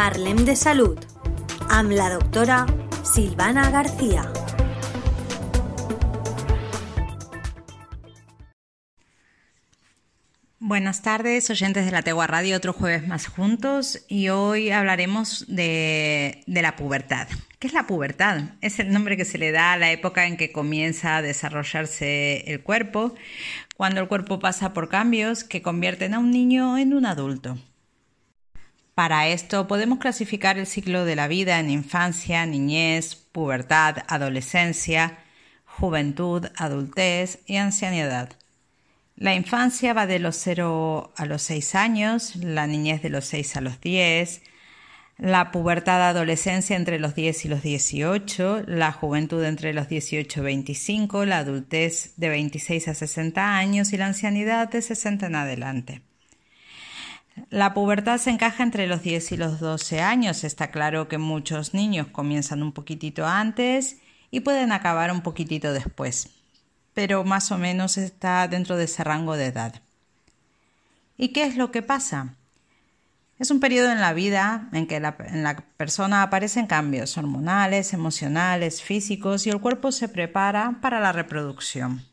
Parlem de Salud amb la doctora Silvana García. Buenas tardes, oyentes de la Tegua Radio, otro jueves más juntos y hoy hablaremos de, de, la pubertad. ¿Qué es la pubertad? Es el nombre que se le da a la época en que comienza a desarrollarse el cuerpo, cuando el cuerpo pasa por cambios que convierten a un niño en un adulto. Para esto podemos clasificar el ciclo de la vida en infancia, niñez, pubertad, adolescencia, juventud, adultez y ancianidad. La infancia va de los 0 a los 6 años, la niñez de los 6 a los 10, la pubertad adolescencia entre los 10 y los 18, la juventud entre los 18 y 25, la adultez de 26 a 60 años y la ancianidad de 60 en adelante. La pubertad se encaja entre los 10 y los 12 años. Está claro que muchos niños comienzan un poquitito antes y pueden acabar un poquitito después pero más o menos está dentro de ese rango de edad. ¿Y qué es lo que pasa? Es un periodo en la vida en que la, en la persona aparecen cambios hormonales, emocionales, físicos y el cuerpo se prepara para la reproducción.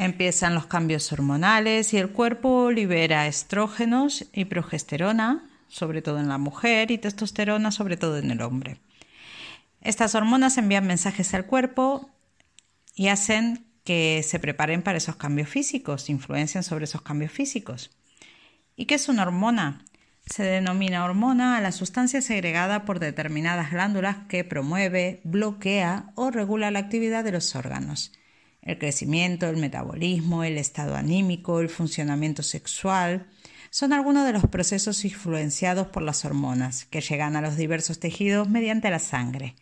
Empiezan los cambios hormonales y el cuerpo libera estrógenos y progesterona, sobre todo en la mujer, y testosterona, sobre todo en el hombre. Estas hormonas envían mensajes al cuerpo y hacen que se preparen para esos cambios físicos, influencian sobre esos cambios físicos. ¿Y qué es una hormona? Se denomina hormona a la sustancia segregada por determinadas glándulas que promueve, bloquea o regula la actividad de los órganos. El crecimiento, el metabolismo, el estado anímico, el funcionamiento sexual son algunos de los procesos influenciados por las hormonas que llegan a los diversos tejidos mediante la sangre.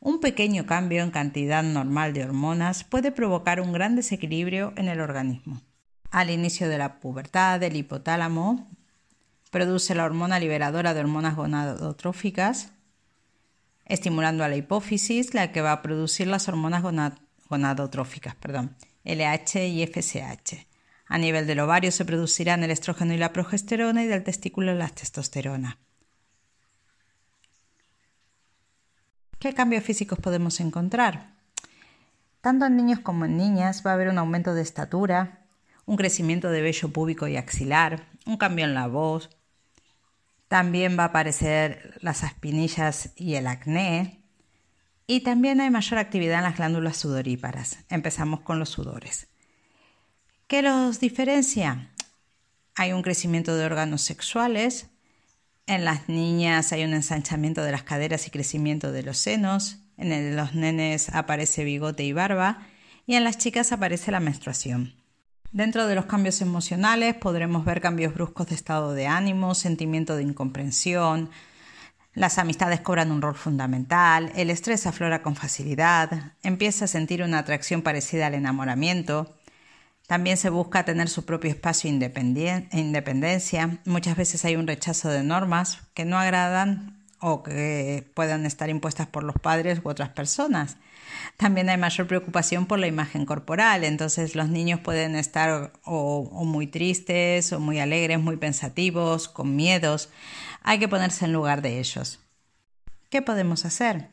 Un pequeño cambio en cantidad normal de hormonas puede provocar un gran desequilibrio en el organismo. Al inicio de la pubertad, el hipotálamo produce la hormona liberadora de hormonas gonadotróficas, estimulando a la hipófisis, la que va a producir las hormonas gonadotróficas, perdón, LH y FSH. A nivel del ovario se producirán el estrógeno y la progesterona y del testículo la testosterona. ¿Qué cambios físicos podemos encontrar? Tanto en niños como en niñas va a haber un aumento de estatura, un crecimiento de vello púbico y axilar, un cambio en la voz. También va a aparecer las aspinillas y el acné. Y también hay mayor actividad en las glándulas sudoríparas. Empezamos con los sudores. ¿Qué los diferencia? Hay un crecimiento de órganos sexuales, en las niñas hay un ensanchamiento de las caderas y crecimiento de los senos. En los nenes aparece bigote y barba. Y en las chicas aparece la menstruación. Dentro de los cambios emocionales podremos ver cambios bruscos de estado de ánimo, sentimiento de incomprensión. Las amistades cobran un rol fundamental, el estrés aflora con facilidad, empieza a sentir una atracción parecida al enamoramiento, también se busca tener su propio espacio e independencia. Muchas veces hay un rechazo de normas que no agradan o que puedan estar impuestas por los padres u otras personas. También hay mayor preocupación por la imagen corporal, entonces los niños pueden estar o, o, muy tristes o muy alegres, muy pensativos, con miedos. Hay que ponerse en lugar de ellos. ¿Qué podemos hacer?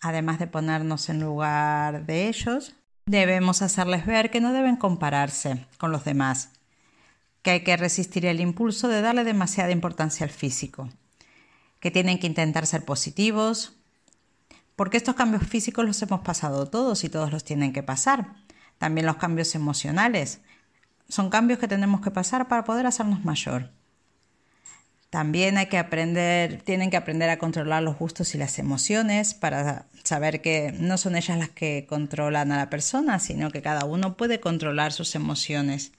Además de ponernos en lugar de ellos, Debemos hacerles ver que no deben compararse con los demás, que hay que resistir el impulso de darle demasiada importancia al físico, que tienen que intentar ser positivos, porque estos cambios físicos los hemos pasado todos y todos los tienen que pasar. También los cambios emocionales son cambios que tenemos que pasar para poder hacernos mayor. También hay que aprender, tienen que aprender a controlar los gustos y las emociones para saber que no son ellas las que controlan a la persona, sino que cada uno puede controlar sus emociones.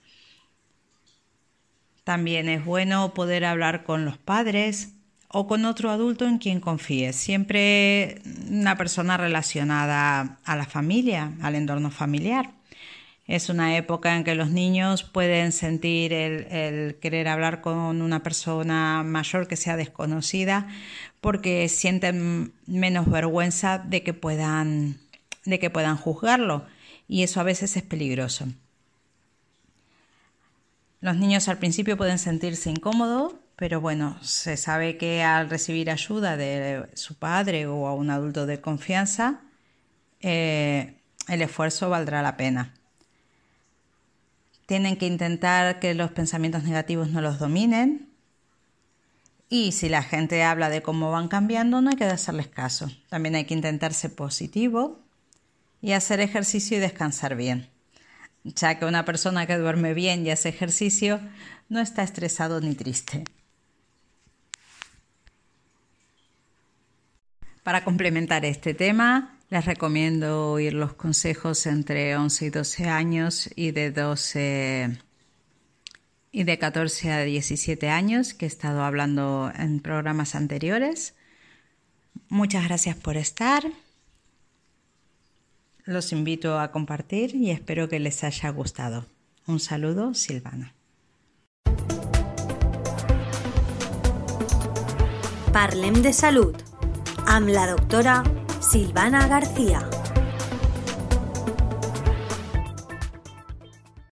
También es bueno poder hablar con los padres o con otro adulto en quien confíes, siempre una persona relacionada a la familia, al entorno familiar. Es una época en que los niños pueden sentir el, querer hablar con una persona mayor que sea desconocida porque sienten menos vergüenza de que puedan, de que puedan juzgarlo y eso a veces es peligroso. Los niños al principio pueden sentirse incómodos pero bueno, se sabe que al recibir ayuda de su padre o a un adulto de confianza, eh, el esfuerzo valdrá la pena. Tienen que intentar que los pensamientos negativos no los dominen. Y si la gente habla de cómo van cambiando, no hay que hacerles caso. También hay que intentar ser positivo y hacer ejercicio y descansar bien, ya que una persona que duerme bien y hace ejercicio no está estresado ni triste. Para complementar este tema, les recomiendo oír los consejos entre 11 y 12 años y de 12 y de 14 a 17 años que he estado hablando en programas anteriores. Muchas gracias por estar. Los invito a compartir y espero que les haya gustado. Un saludo, Silvana. Parlem de salud amb la doctora Silvana García.